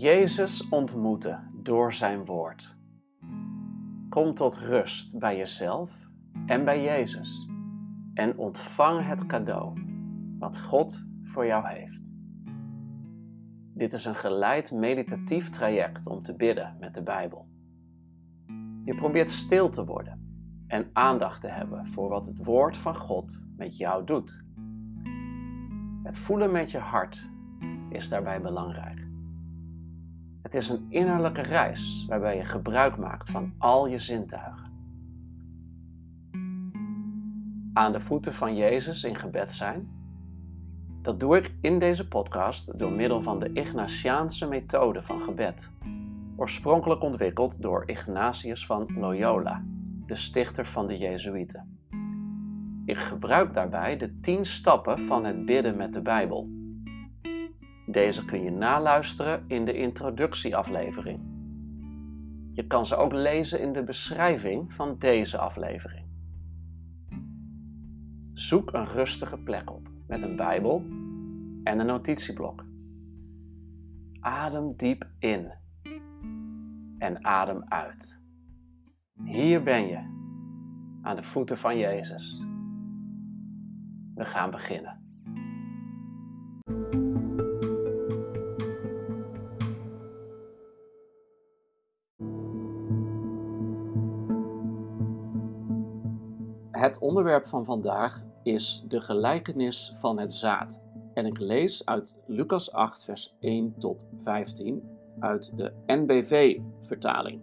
Jezus ontmoeten door zijn woord. Kom tot rust bij jezelf en bij Jezus en ontvang het cadeau wat God voor jou heeft. Dit is een geleid meditatief traject om te bidden met de Bijbel. Je probeert stil te worden en aandacht te hebben voor wat het woord van God met jou doet. Het voelen met je hart is daarbij belangrijk. Het is een innerlijke reis waarbij je gebruik maakt van al je zintuigen. Aan de voeten van Jezus in gebed zijn. Dat doe ik in deze podcast door middel van de Ignatiaanse methode van gebed, oorspronkelijk ontwikkeld door Ignatius van Loyola, de stichter van de Jezuïeten. Ik gebruik daarbij de tien stappen van het bidden met de Bijbel deze kun je naluisteren in de introductieaflevering. Je kan ze ook lezen in de beschrijving van deze aflevering. Zoek een rustige plek op met een Bijbel en een notitieblok. Adem diep in en adem uit. Hier ben je, aan de voeten van Jezus. We gaan beginnen. Het onderwerp van vandaag is de gelijkenis van het zaad. En ik lees uit Lucas 8, vers 1 tot 15 uit de NBV-vertaling.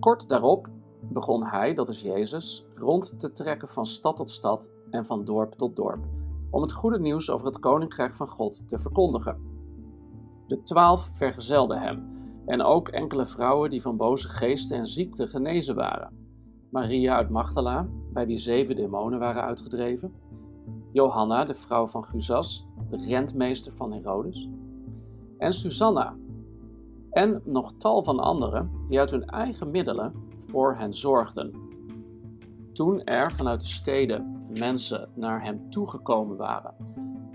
Kort daarop begon hij, dat is Jezus, rond te trekken van stad tot stad en van dorp tot dorp, om het goede nieuws over het koninkrijk van God te verkondigen. De twaalf vergezelden hem, en ook enkele vrouwen die van boze geesten en ziekten genezen waren. Maria uit Magdala, bij wie zeven demonen waren uitgedreven, Johanna, de vrouw van Guzas, de rentmeester van Herodes, en Susanna, en nog tal van anderen die uit hun eigen middelen voor hen zorgden. Toen er vanuit de steden mensen naar hem toegekomen waren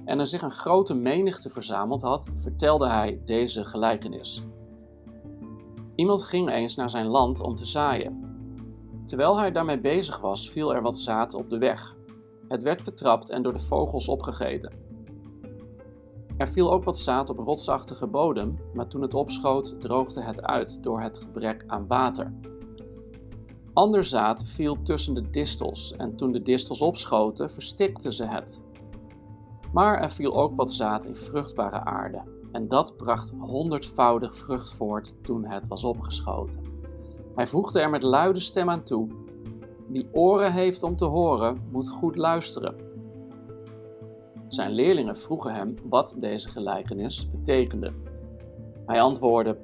en er zich een grote menigte verzameld had, vertelde hij deze gelijkenis. Iemand ging eens naar zijn land om te zaaien. Terwijl hij daarmee bezig was, viel er wat zaad op de weg. Het werd vertrapt en door de vogels opgegeten. Er viel ook wat zaad op rotsachtige bodem, maar toen het opschoot, droogde het uit door het gebrek aan water. Ander zaad viel tussen de distels en toen de distels opschoten, verstikten ze het. Maar er viel ook wat zaad in vruchtbare aarde, en dat bracht honderdvoudig vrucht voort toen het was opgeschoten. Hij voegde er met luide stem aan toe: Wie oren heeft om te horen, moet goed luisteren. Zijn leerlingen vroegen hem wat deze gelijkenis betekende. Hij antwoordde: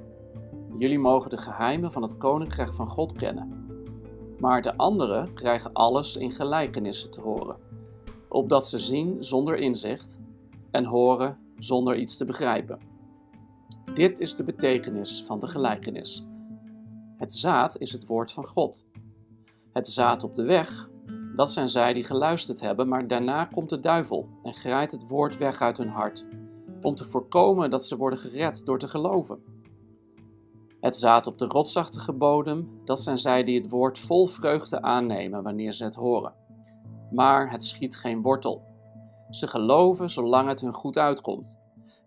Jullie mogen de geheimen van het koninkrijk van God kennen. Maar de anderen krijgen alles in gelijkenissen te horen, opdat ze zien zonder inzicht en horen zonder iets te begrijpen. Dit is de betekenis van de gelijkenis. Het zaad is het woord van God. Het zaad op de weg, dat zijn zij die geluisterd hebben, maar daarna komt de duivel en grijpt het woord weg uit hun hart, om te voorkomen dat ze worden gered door te geloven. Het zaad op de rotsachtige bodem, dat zijn zij die het woord vol vreugde aannemen wanneer ze het horen. Maar het schiet geen wortel. Ze geloven zolang het hun goed uitkomt.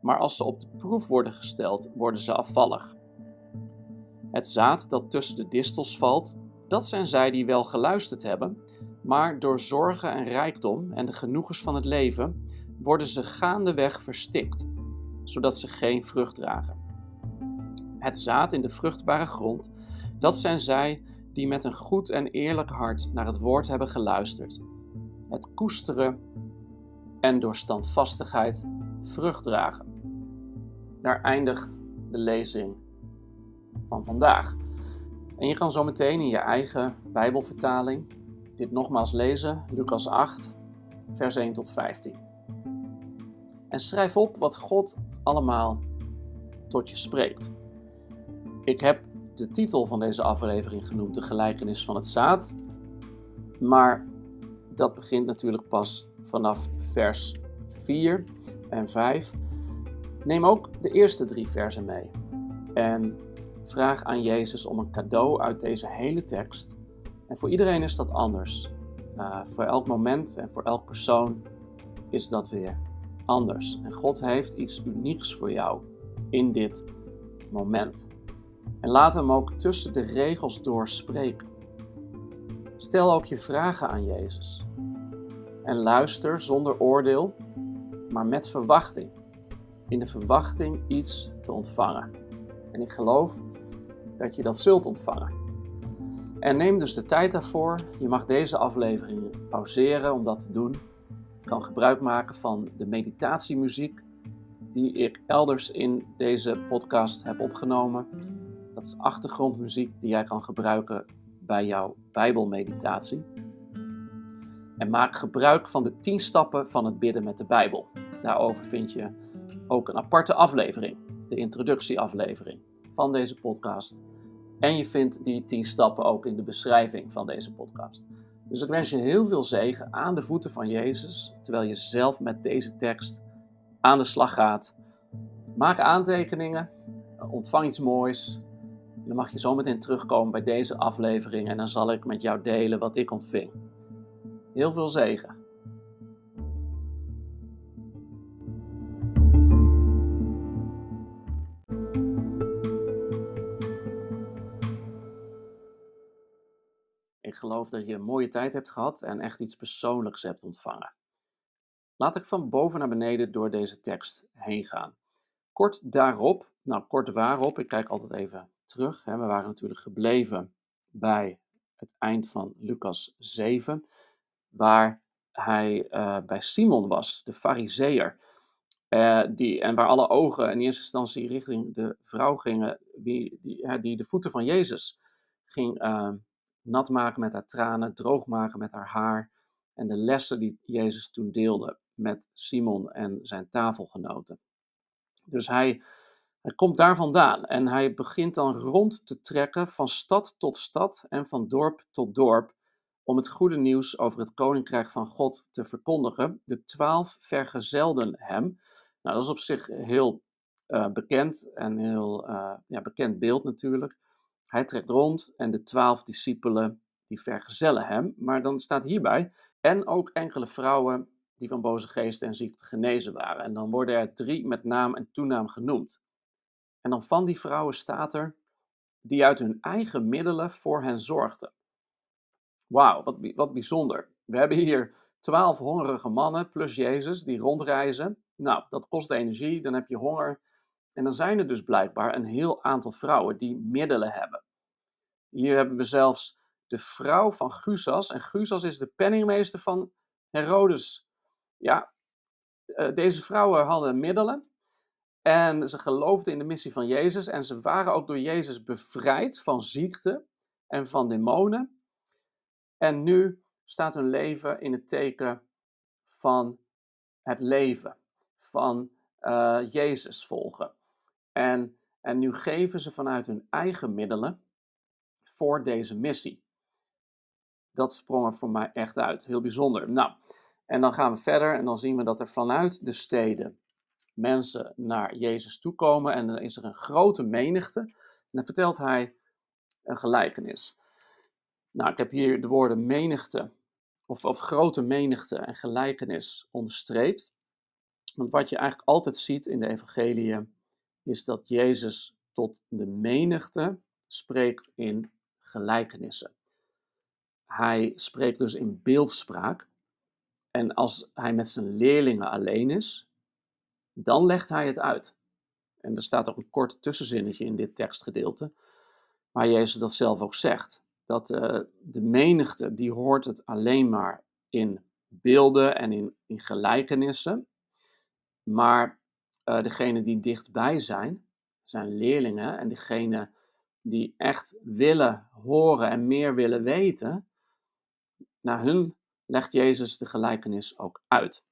Maar als ze op de proef worden gesteld, worden ze afvallig. Het zaad dat tussen de distels valt, dat zijn zij die wel geluisterd hebben, maar door zorgen en rijkdom en de genoegens van het leven worden ze gaandeweg verstikt, zodat ze geen vrucht dragen. Het zaad in de vruchtbare grond, dat zijn zij die met een goed en eerlijk hart naar het woord hebben geluisterd, het koesteren en door standvastigheid vrucht dragen. Daar eindigt de lezing van vandaag. En je kan zo meteen in je eigen Bijbelvertaling dit nogmaals lezen, Lucas 8, vers 1 tot 15. En schrijf op wat God allemaal tot je spreekt. Ik heb de titel van deze aflevering genoemd De gelijkenis van het zaad. Maar dat begint natuurlijk pas vanaf vers 4 en 5. Neem ook de eerste drie versen mee en vraag aan Jezus om een cadeau uit deze hele tekst. En voor iedereen is dat anders. Uh, voor elk moment en voor elk persoon is dat weer anders. En God heeft iets unieks voor jou in dit moment. En laat hem ook tussen de regels door spreken. Stel ook je vragen aan Jezus. En luister zonder oordeel, maar met verwachting. In de verwachting iets te ontvangen. En ik geloof dat je dat zult ontvangen. En neem dus de tijd daarvoor. Je mag deze aflevering pauzeren om dat te doen. Je kan gebruik maken van de meditatiemuziek die ik elders in deze podcast heb opgenomen. Dat is achtergrondmuziek die jij kan gebruiken bij jouw Bijbelmeditatie. En maak gebruik van de 10 stappen van het bidden met de Bijbel. Daarover vind je ook een aparte aflevering, de introductieaflevering van deze podcast. En je vindt die 10 stappen ook in de beschrijving van deze podcast. Dus ik wens je heel veel zegen aan de voeten van Jezus, terwijl je zelf met deze tekst aan de slag gaat. Maak aantekeningen, ontvang iets moois. Dan mag je zo meteen terugkomen bij deze aflevering en dan zal ik met jou delen wat ik ontving. Heel veel zegen. Geloof dat je een mooie tijd hebt gehad en echt iets persoonlijks hebt ontvangen. Laat ik van boven naar beneden door deze tekst heen gaan. Kort daarop, nou kort waarop, ik kijk altijd even terug. Hè, we waren natuurlijk gebleven bij het eind van Lucas 7, waar hij uh, bij Simon was, de fariseer. Uh, die, en waar alle ogen in eerste instantie richting de vrouw gingen, die, die, die de voeten van Jezus ging uh, nat maken met haar tranen, droog maken met haar haar. En de lessen die Jezus toen deelde met Simon en zijn tafelgenoten. Dus hij, hij komt daar vandaan en hij begint dan rond te trekken van stad tot stad en van dorp tot dorp om het goede nieuws over het koninkrijk van God te verkondigen. De twaalf vergezelden hem. Nou, dat is op zich heel uh, bekend en heel uh, ja, bekend beeld natuurlijk. Hij trekt rond en de twaalf discipelen die vergezellen hem. Maar dan staat hierbij, en ook enkele vrouwen die van boze geesten en ziekte genezen waren. En dan worden er drie met naam en toenaam genoemd. En dan van die vrouwen staat er, die uit hun eigen middelen voor hen zorgden. Wauw, wat, wat bijzonder. We hebben hier twaalf hongerige mannen plus Jezus die rondreizen. Nou, dat kost energie, dan heb je honger. En dan zijn er dus blijkbaar een heel aantal vrouwen die middelen hebben. Hier hebben we zelfs de vrouw van Gusas. En Gusas is de penningmeester van Herodes. Ja, eh, deze vrouwen hadden middelen. En ze geloofden in de missie van Jezus. En ze waren ook door Jezus bevrijd van ziekte en van demonen. En nu staat hun leven in het teken van het leven, van uh, Jezus volgen. En, en nu geven ze vanuit hun eigen middelen voor deze missie. Dat sprong er voor mij echt uit. Heel bijzonder. Nou, en dan gaan we verder en dan zien we dat er vanuit de steden mensen naar Jezus toe komen. En dan is er een grote menigte. En dan vertelt hij een gelijkenis. Nou, ik heb hier de woorden menigte, of, of grote menigte en gelijkenis onderstreept. Want wat je eigenlijk altijd ziet in de evangeliën, is dat Jezus tot de menigte spreekt in gelijkenissen. Hij spreekt dus in beeldspraak. En als hij met zijn leerlingen alleen is, dan legt hij het uit. En er staat ook een kort tussenzinnetje in dit tekstgedeelte, waar Jezus dat zelf ook zegt. Dat uh, de menigte, die hoort het alleen maar in beelden en in, in gelijkenissen. Maar uh, degenen die dichtbij zijn, zijn leerlingen. En degenen die echt willen horen en meer willen weten, naar hun legt Jezus de gelijkenis ook uit.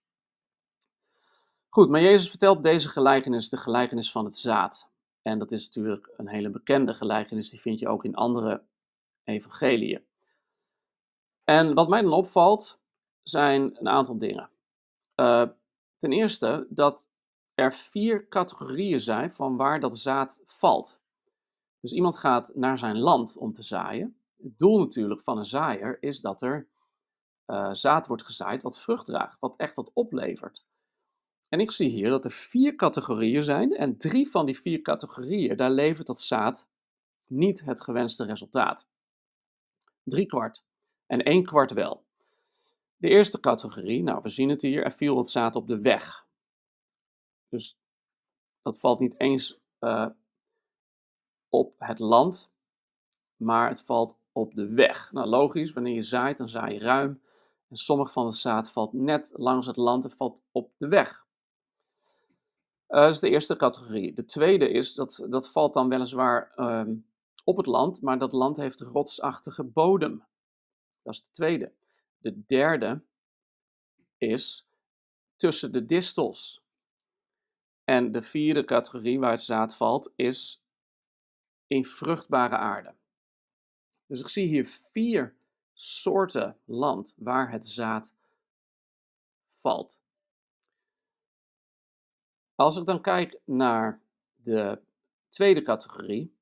Goed, maar Jezus vertelt deze gelijkenis, de gelijkenis van het zaad. En dat is natuurlijk een hele bekende gelijkenis, die vind je ook in andere evangeliën. En wat mij dan opvalt, zijn een aantal dingen. Uh, ten eerste dat er vier categorieën zijn van waar dat zaad valt. Dus iemand gaat naar zijn land om te zaaien. Het doel natuurlijk van een zaaier is dat er uh, zaad wordt gezaaid wat vrucht draagt, wat echt wat oplevert. En ik zie hier dat er vier categorieën zijn en drie van die vier categorieën, daar levert dat zaad niet het gewenste resultaat. Drie kwart en één kwart wel. De eerste categorie, nou we zien het hier, er viel het zaad op de weg. Dus dat valt niet eens uh, op het land, maar het valt op de weg. Nou logisch, wanneer je zaait, dan zaai je ruim. En sommige van het zaad valt net langs het land en valt op de weg. Uh, dat is de eerste categorie. De tweede is, dat, dat valt dan weliswaar uh, op het land, maar dat land heeft rotsachtige bodem. Dat is de tweede. De derde is tussen de distels. En de vierde categorie waar het zaad valt is in vruchtbare aarde. Dus ik zie hier vier soorten land waar het zaad valt. Als ik dan kijk naar de tweede categorie,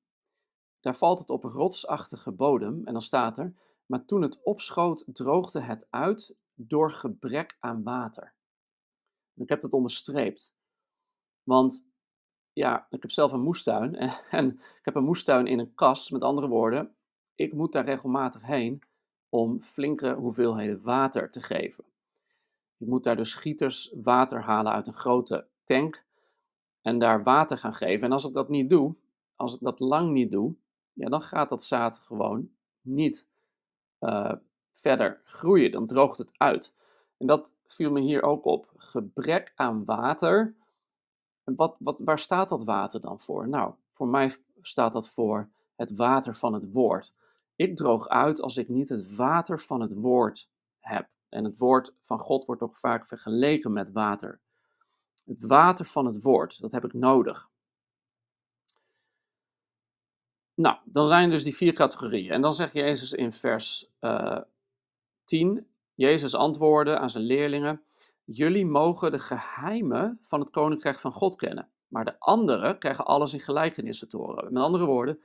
daar valt het op rotsachtige bodem en dan staat er, maar toen het opschoot droogde het uit door gebrek aan water. Ik heb dat onderstreept, want ja, ik heb zelf een moestuin en, en ik heb een moestuin in een kast, met andere woorden, ik moet daar regelmatig heen om flinke hoeveelheden water te geven. Ik moet daar dus gieters water halen uit een grote tank en daar water gaan geven. En als ik dat niet doe, als ik dat lang niet doe, ja, dan gaat dat zaad gewoon niet uh, verder groeien. Dan droogt het uit. En dat viel me hier ook op. Gebrek aan water. Wat, wat, waar staat dat water dan voor? Nou, voor mij staat dat voor het water van het woord. Ik droog uit als ik niet het water van het woord heb. En het woord van God wordt ook vaak vergeleken met water. Het water van het woord, dat heb ik nodig. Nou, dan zijn dus die vier categorieën. En dan zegt Jezus in vers uh, eh, 10, Jezus antwoordde aan zijn leerlingen, jullie mogen de geheimen van het koninkrijk van God kennen. Maar de anderen krijgen alles in gelijkenissen te horen. Met andere woorden,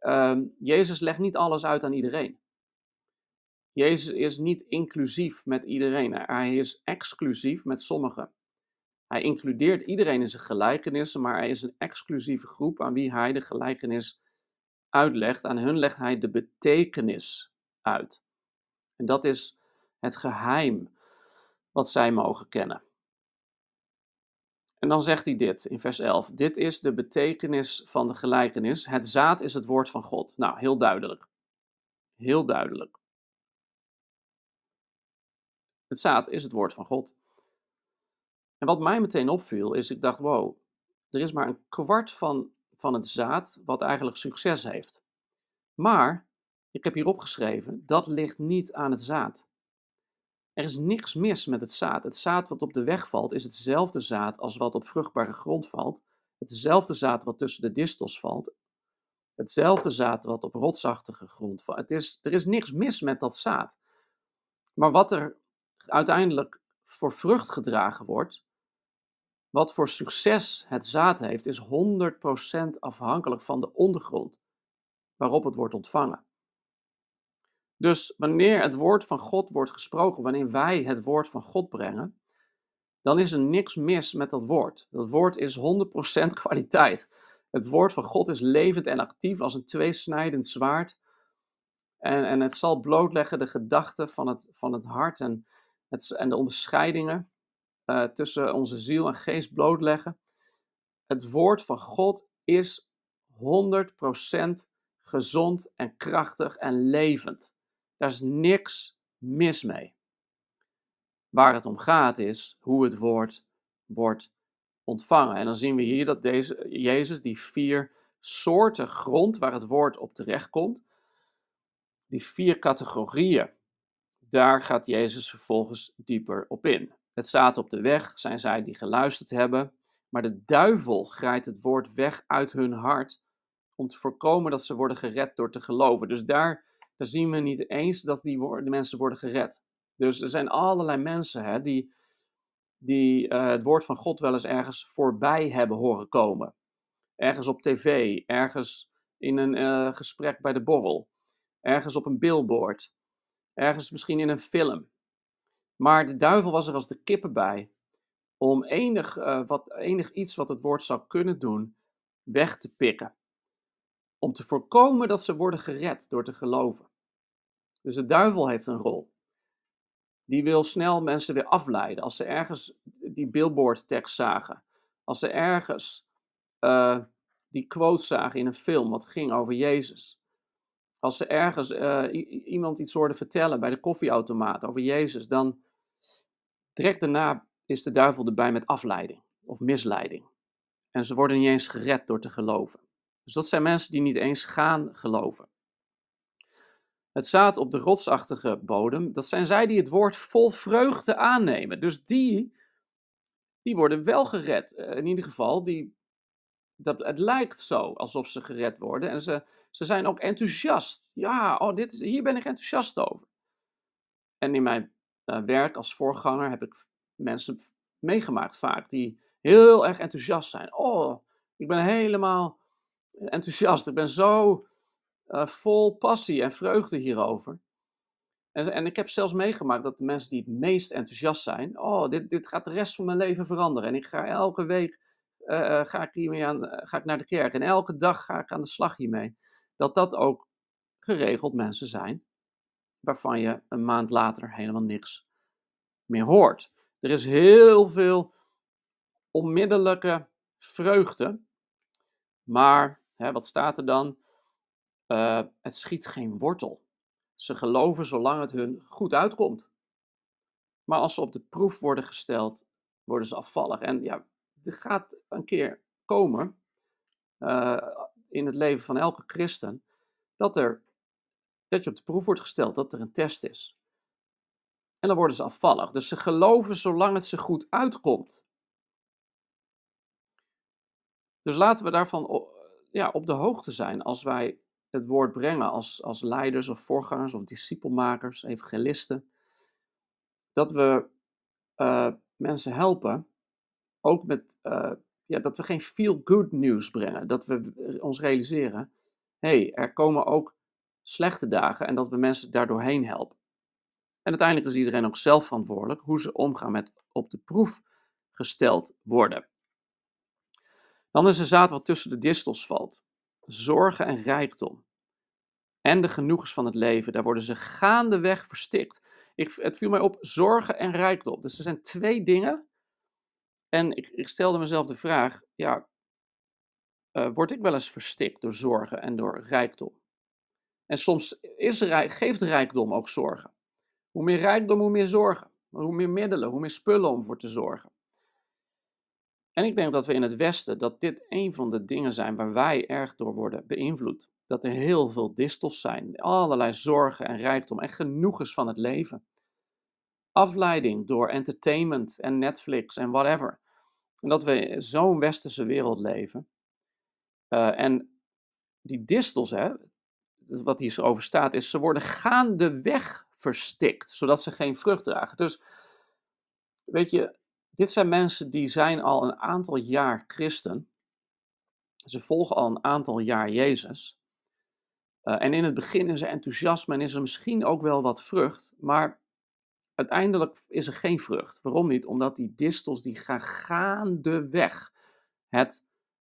uh, Jezus legt niet alles uit aan iedereen. Jezus is niet inclusief met iedereen. Hij is exclusief met sommigen. Hij includeert iedereen in zijn gelijkenissen, maar hij is een exclusieve groep aan wie hij de gelijkenis uitlegt. Aan hun legt hij de betekenis uit. En dat is het geheim wat zij mogen kennen. En dan zegt hij dit in vers 11. Dit is de betekenis van de gelijkenis. Het zaad is het woord van God. Nou, heel duidelijk. Heel duidelijk. Het zaad is het woord van God. En wat mij meteen opviel is, ik dacht, wow, er is maar een kwart van, van het zaad wat eigenlijk succes heeft. Maar, ik heb hier opgeschreven, dat ligt niet aan het zaad. Er is niks mis met het zaad. Het zaad wat op de weg valt is hetzelfde zaad als wat op vruchtbare grond valt. Hetzelfde zaad wat tussen de distels valt. Hetzelfde zaad wat op rotsachtige grond valt. Is, er is niks mis met dat zaad. Maar wat er uiteindelijk voor vrucht gedragen wordt, wat voor succes het zaad heeft, is 100% afhankelijk van de ondergrond waarop het wordt ontvangen. Dus wanneer het woord van God wordt gesproken, wanneer wij het woord van God brengen, dan is er niks mis met dat woord. Dat woord is 100% kwaliteit. Het woord van God is levend en actief als een tweesnijdend zwaard. En, en het zal blootleggen de gedachten van het, van het hart en, het, en de onderscheidingen uh, tussen onze ziel en geest blootleggen. Het woord van God is 100% gezond en krachtig en levend. Daar is niks mis mee. Waar het om gaat is hoe het woord wordt ontvangen. En dan zien we hier dat deze, Jezus die vier soorten grond waar het woord op terechtkomt, die vier categorieën, daar gaat Jezus vervolgens dieper op in. Het staat op de weg, zijn zij die geluisterd hebben, maar de duivel grijpt het woord weg uit hun hart om te voorkomen dat ze worden gered door te geloven. Dus daar, daar zien we niet eens dat die de mensen worden gered. Dus er zijn allerlei mensen hè, die, die eh, het woord van God wel eens ergens voorbij hebben horen komen. Ergens op tv, ergens in een eh, gesprek bij de borrel, ergens op een billboard, ergens misschien in een film. Maar de duivel was er als de kippen bij om enig, uh, wat, enig iets wat het woord zou kunnen doen weg te pikken. Om te voorkomen dat ze worden gered door te geloven. Dus de duivel heeft een rol. Die wil snel mensen weer afleiden. Als ze ergens die billboard tekst zagen. Als ze ergens uh, die quote zagen in een film wat ging over Jezus. Als ze ergens uh, iemand iets hoorden vertellen bij de koffieautomaat over Jezus, dan direct daarna is de duivel erbij met afleiding of misleiding. En ze worden niet eens gered door te geloven. Dus dat zijn mensen die niet eens gaan geloven. Het zaad op de rotsachtige bodem, dat zijn zij die het woord vol vreugde aannemen. Dus die, die worden wel gered. Eh, in ieder geval, die, dat, het lijkt zo alsof ze gered worden. En ze, ze zijn ook enthousiast. Ja, oh, dit is, hier ben ik enthousiast over. En in mijn uh, werk als voorganger heb ik mensen meegemaakt vaak die heel erg enthousiast zijn. Oh, ik ben helemaal enthousiast. Ik ben zo uh, vol passie en vreugde hierover. En, en, ik heb zelfs meegemaakt dat de mensen die het meest enthousiast zijn, oh, dit, dit gaat de rest van mijn leven veranderen. En ik ga elke week uh, ga, ik hiermee aan, ga ik naar de kerk en elke dag ga ik aan de slag hiermee. Dat dat ook geregeld mensen zijn waarvan je een maand later helemaal niks meer hoort. Er is heel veel onmiddellijke vreugde, maar hè, wat staat er dan? Uh, het schiet geen wortel. Ze geloven zolang het hun goed uitkomt. Maar als ze op de proef worden gesteld, worden ze afvallig. En ja, er gaat een keer komen uh, in het leven van elke christen dat, er, dat je op de proef wordt gesteld, dat er een test is. En dan worden ze afvallig. Dus ze geloven zolang het ze goed uitkomt. Dus laten we daarvan ja, op de hoogte zijn als wij het woord brengen als, als leiders of voorgangers of discipelmakers, evangelisten. Dat we uh, mensen helpen, ook met, uh, ja, dat we geen feel-good nieuws brengen. Dat we ons realiseren, hey, er komen ook slechte dagen en dat we mensen daardoorheen helpen. En uiteindelijk is iedereen ook zelf verantwoordelijk hoe ze omgaan met op de proef gesteld worden. Dan is er zaad wat tussen de distels valt. Zorgen en rijkdom. En de genoegens van het leven. Daar worden ze gaandeweg verstikt. Ik, het viel mij op zorgen en rijkdom. Dus er zijn twee dingen. En ik, ik stelde mezelf de vraag: ja, uh, word ik wel eens verstikt door zorgen en door rijkdom? En soms is, geeft rijkdom ook zorgen. Hoe meer rijkdom, hoe meer zorgen. Hoe meer middelen, hoe meer spullen om voor te zorgen. En ik denk dat we in het Westen, dat dit een van de dingen zijn waar wij erg door worden beïnvloed. Dat er heel veel distels zijn, allerlei zorgen en rijkdom en genoegens van het leven. Afleiding door entertainment en Netflix en whatever. En dat we zo'n westerse wereld leven. Uh, en die distels, hè, wat hier over staat, is ze worden gaandeweg verstikt, zodat ze geen vrucht dragen. Dus, weet je, dit zijn mensen die zijn al een aantal jaar christen. Ze volgen al een aantal jaar Jezus. Uh, en in het begin is er enthousiasme en is er misschien ook wel wat vrucht, maar uiteindelijk is er geen vrucht. Waarom niet? Omdat die distels die gaan gaandeweg het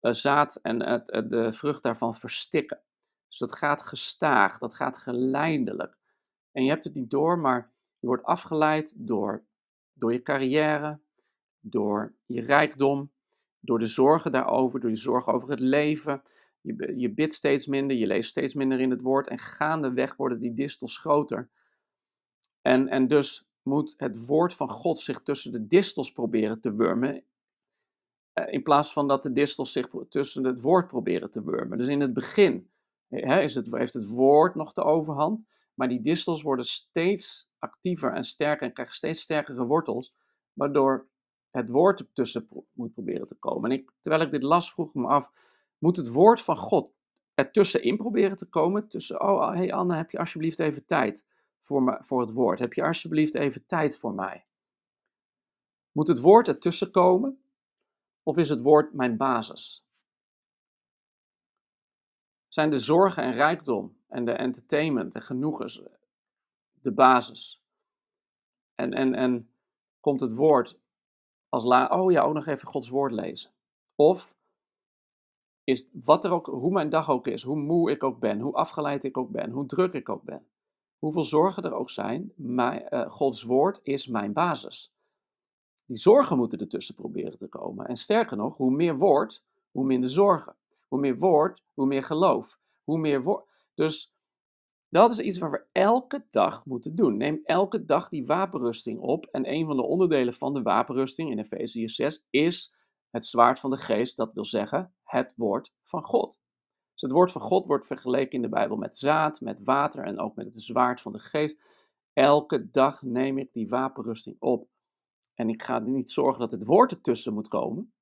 uh, zaad en het, uh, de vrucht daarvan verstikken. Dus dat gaat gestaag, dat gaat geleidelijk. En je hebt het niet door, maar je wordt afgeleid door, door je carrière, door je rijkdom, door de zorgen daarover, door je zorgen over het leven. Je, je bidt steeds minder, je leest steeds minder in het woord en gaandeweg worden die distels groter. En, en dus moet het woord van God zich tussen de distels proberen te wurmen, eh, in plaats van dat de distels zich tussen het woord proberen te wurmen. Dus in het begin is het, heeft het woord nog de overhand, maar die distels worden steeds actiever en sterker en krijgen steeds sterkere wortels, waardoor het woord ertussen moet proberen te komen. En ik, terwijl ik dit las, vroeg ik me af, moet het woord van God ertussenin proberen te komen? Tussen, oh, hey Anne, heb je alsjeblieft even tijd voor, me, voor het woord? Heb je alsjeblieft even tijd voor mij? Moet het woord ertussen komen? Of is het woord mijn basis? Zijn de zorgen en rijkdom en de entertainment en genoegens de basis? En, en, en komt het woord als la, oh ja, ook nog even Gods woord lezen. Of is wat er ook, hoe mijn dag ook is, hoe moe ik ook ben, hoe afgeleid ik ook ben, hoe druk ik ook ben, hoeveel zorgen er ook zijn, mijn, uh, Gods woord is mijn basis. Die zorgen moeten ertussen proberen te komen. En sterker nog, hoe meer woord, hoe minder zorgen. Hoe meer woord, hoe meer geloof. Hoe meer woord. Dus dat is iets wat we elke dag moeten doen. Neem elke dag die wapenrusting op. En een van de onderdelen van de wapenrusting in Efezië 6 is het zwaard van de geest. Dat wil zeggen het woord van God. Dus het woord van God wordt vergeleken in de Bijbel met zaad, met water en ook met het zwaard van de geest. Elke dag neem ik die wapenrusting op. En ik ga niet zorgen dat het woord ertussen moet komen.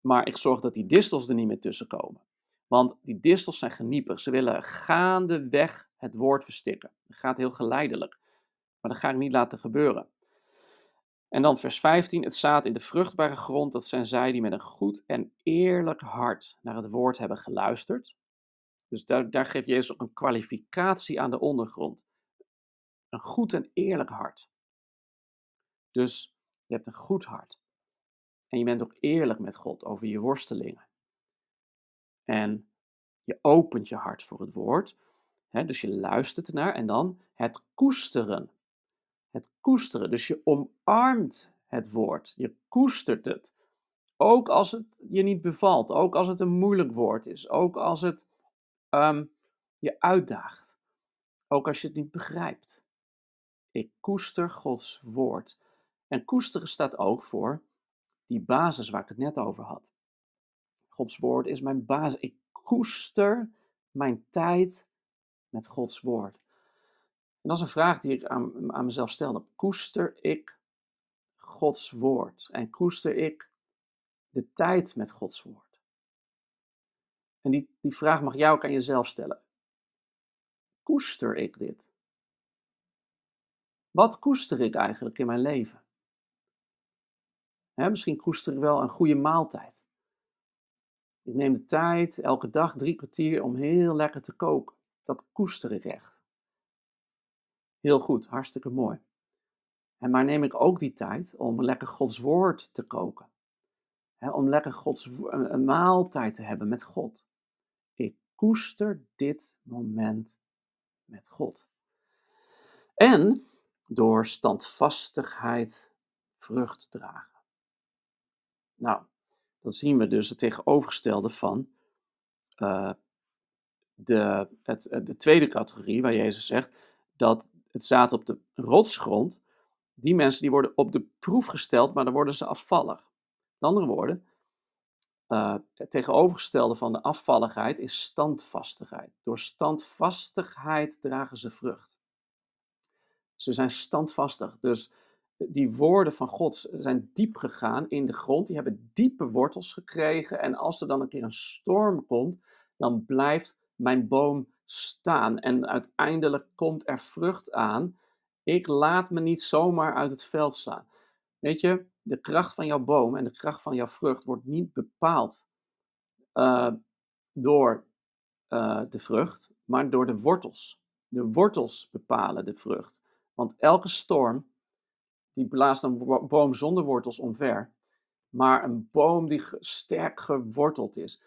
Maar ik zorg dat die distels er niet meer tussen komen. Want die distels zijn geniepig. Ze willen gaandeweg het woord verstikken. Dat gaat heel geleidelijk. Maar dat ga ik niet laten gebeuren. En dan vers 15, het zaad in de vruchtbare grond, dat zijn zij die met een goed en eerlijk hart naar het woord hebben geluisterd. Dus daar, daar geeft Jezus ook een kwalificatie aan de ondergrond. Een goed en eerlijk hart. Dus je hebt een goed hart. En je bent ook eerlijk met God over je worstelingen. En je opent je hart voor het woord. Hè, dus je luistert ernaar en dan het koesteren. Het koesteren. Dus je omarmt het woord. Je koestert het. Ook als het je niet bevalt. Ook als het een moeilijk woord is. Ook als het ehm, je uitdaagt. Ook als je het niet begrijpt. Ik koester Gods woord. En koesteren staat ook voor die basis waar ik het net over had. Gods woord is mijn basis. Ik koester mijn tijd met Gods woord. En dat is een vraag die ik aan, aan mezelf stelde. Koester ik Gods woord? En koester ik de tijd met Gods woord? En die, die vraag mag jij ook aan jezelf stellen. Koester ik dit? Wat koester ik eigenlijk in mijn leven? misschien koester ik wel een goede maaltijd. Ik neem de tijd, elke dag drie kwartier, om heel lekker te koken. Dat koester ik echt. Heel goed, hartstikke mooi. En maar neem ik ook die tijd om lekker Gods woord te koken. om lekker Gods, maaltijd te hebben met God. Ik koester dit moment met God. En door standvastigheid vrucht dragen. Nou, dan zien we dus het tegenovergestelde van uh, de, het, de tweede categorie, waar Jezus zegt dat het zaad op de rotsgrond, die mensen die worden op de proef gesteld, maar dan worden ze afvallig. Met andere woorden, uh, het tegenovergestelde van de afvalligheid is standvastigheid. Door standvastigheid dragen ze vrucht. Ze zijn standvastig. Dus die woorden van God zijn diep gegaan in de grond. Die hebben diepe wortels gekregen. En als er dan een keer een storm komt, dan blijft mijn boom staan. En uiteindelijk komt er vrucht aan. Ik laat me niet zomaar uit het veld slaan. Weet je, de kracht van jouw boom en de kracht van jouw vrucht wordt niet bepaald uh, door uh, de vrucht, maar door de wortels. De wortels bepalen de vrucht. Want elke storm die blaast een boom zonder wortels omver. Maar een boom die sterk geworteld is.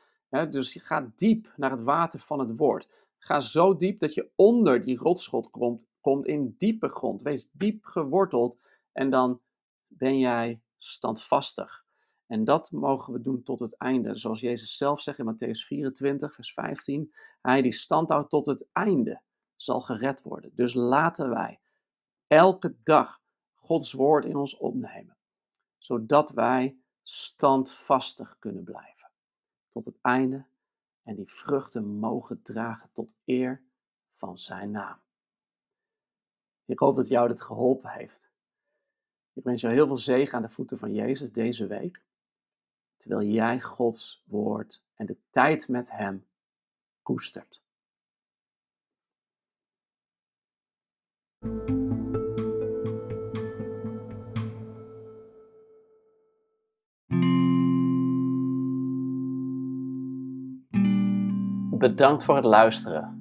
dus je gaat diep naar het water van het woord. Ga zo diep dat je onder die rotschot komt, komt in diepe grond. Wees diep geworteld en dan ben jij standvastig. En dat mogen we doen tot het einde. Zoals Jezus zelf zegt in Matthäus 24, vers 15. Hij die standhoudt tot het einde zal gered worden. Dus laten wij elke dag Gods woord in ons opnemen, zodat wij standvastig kunnen blijven tot het einde en die vruchten mogen dragen tot eer van Zijn naam. Ik hoop dat jou dit geholpen heeft. Ik wens jou heel veel zegen aan de voeten van Jezus deze week, terwijl jij Gods woord en de tijd met Hem koestert. Bedankt voor het luisteren.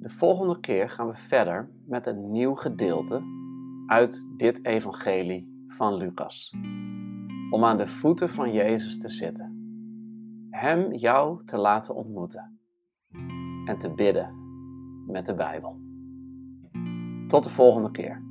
De volgende keer gaan we verder met een nieuw gedeelte uit dit evangelie van Lucas. Om aan de voeten van Jezus te zitten. Hem jou te laten ontmoeten. En te bidden met de Bijbel. Tot de volgende keer.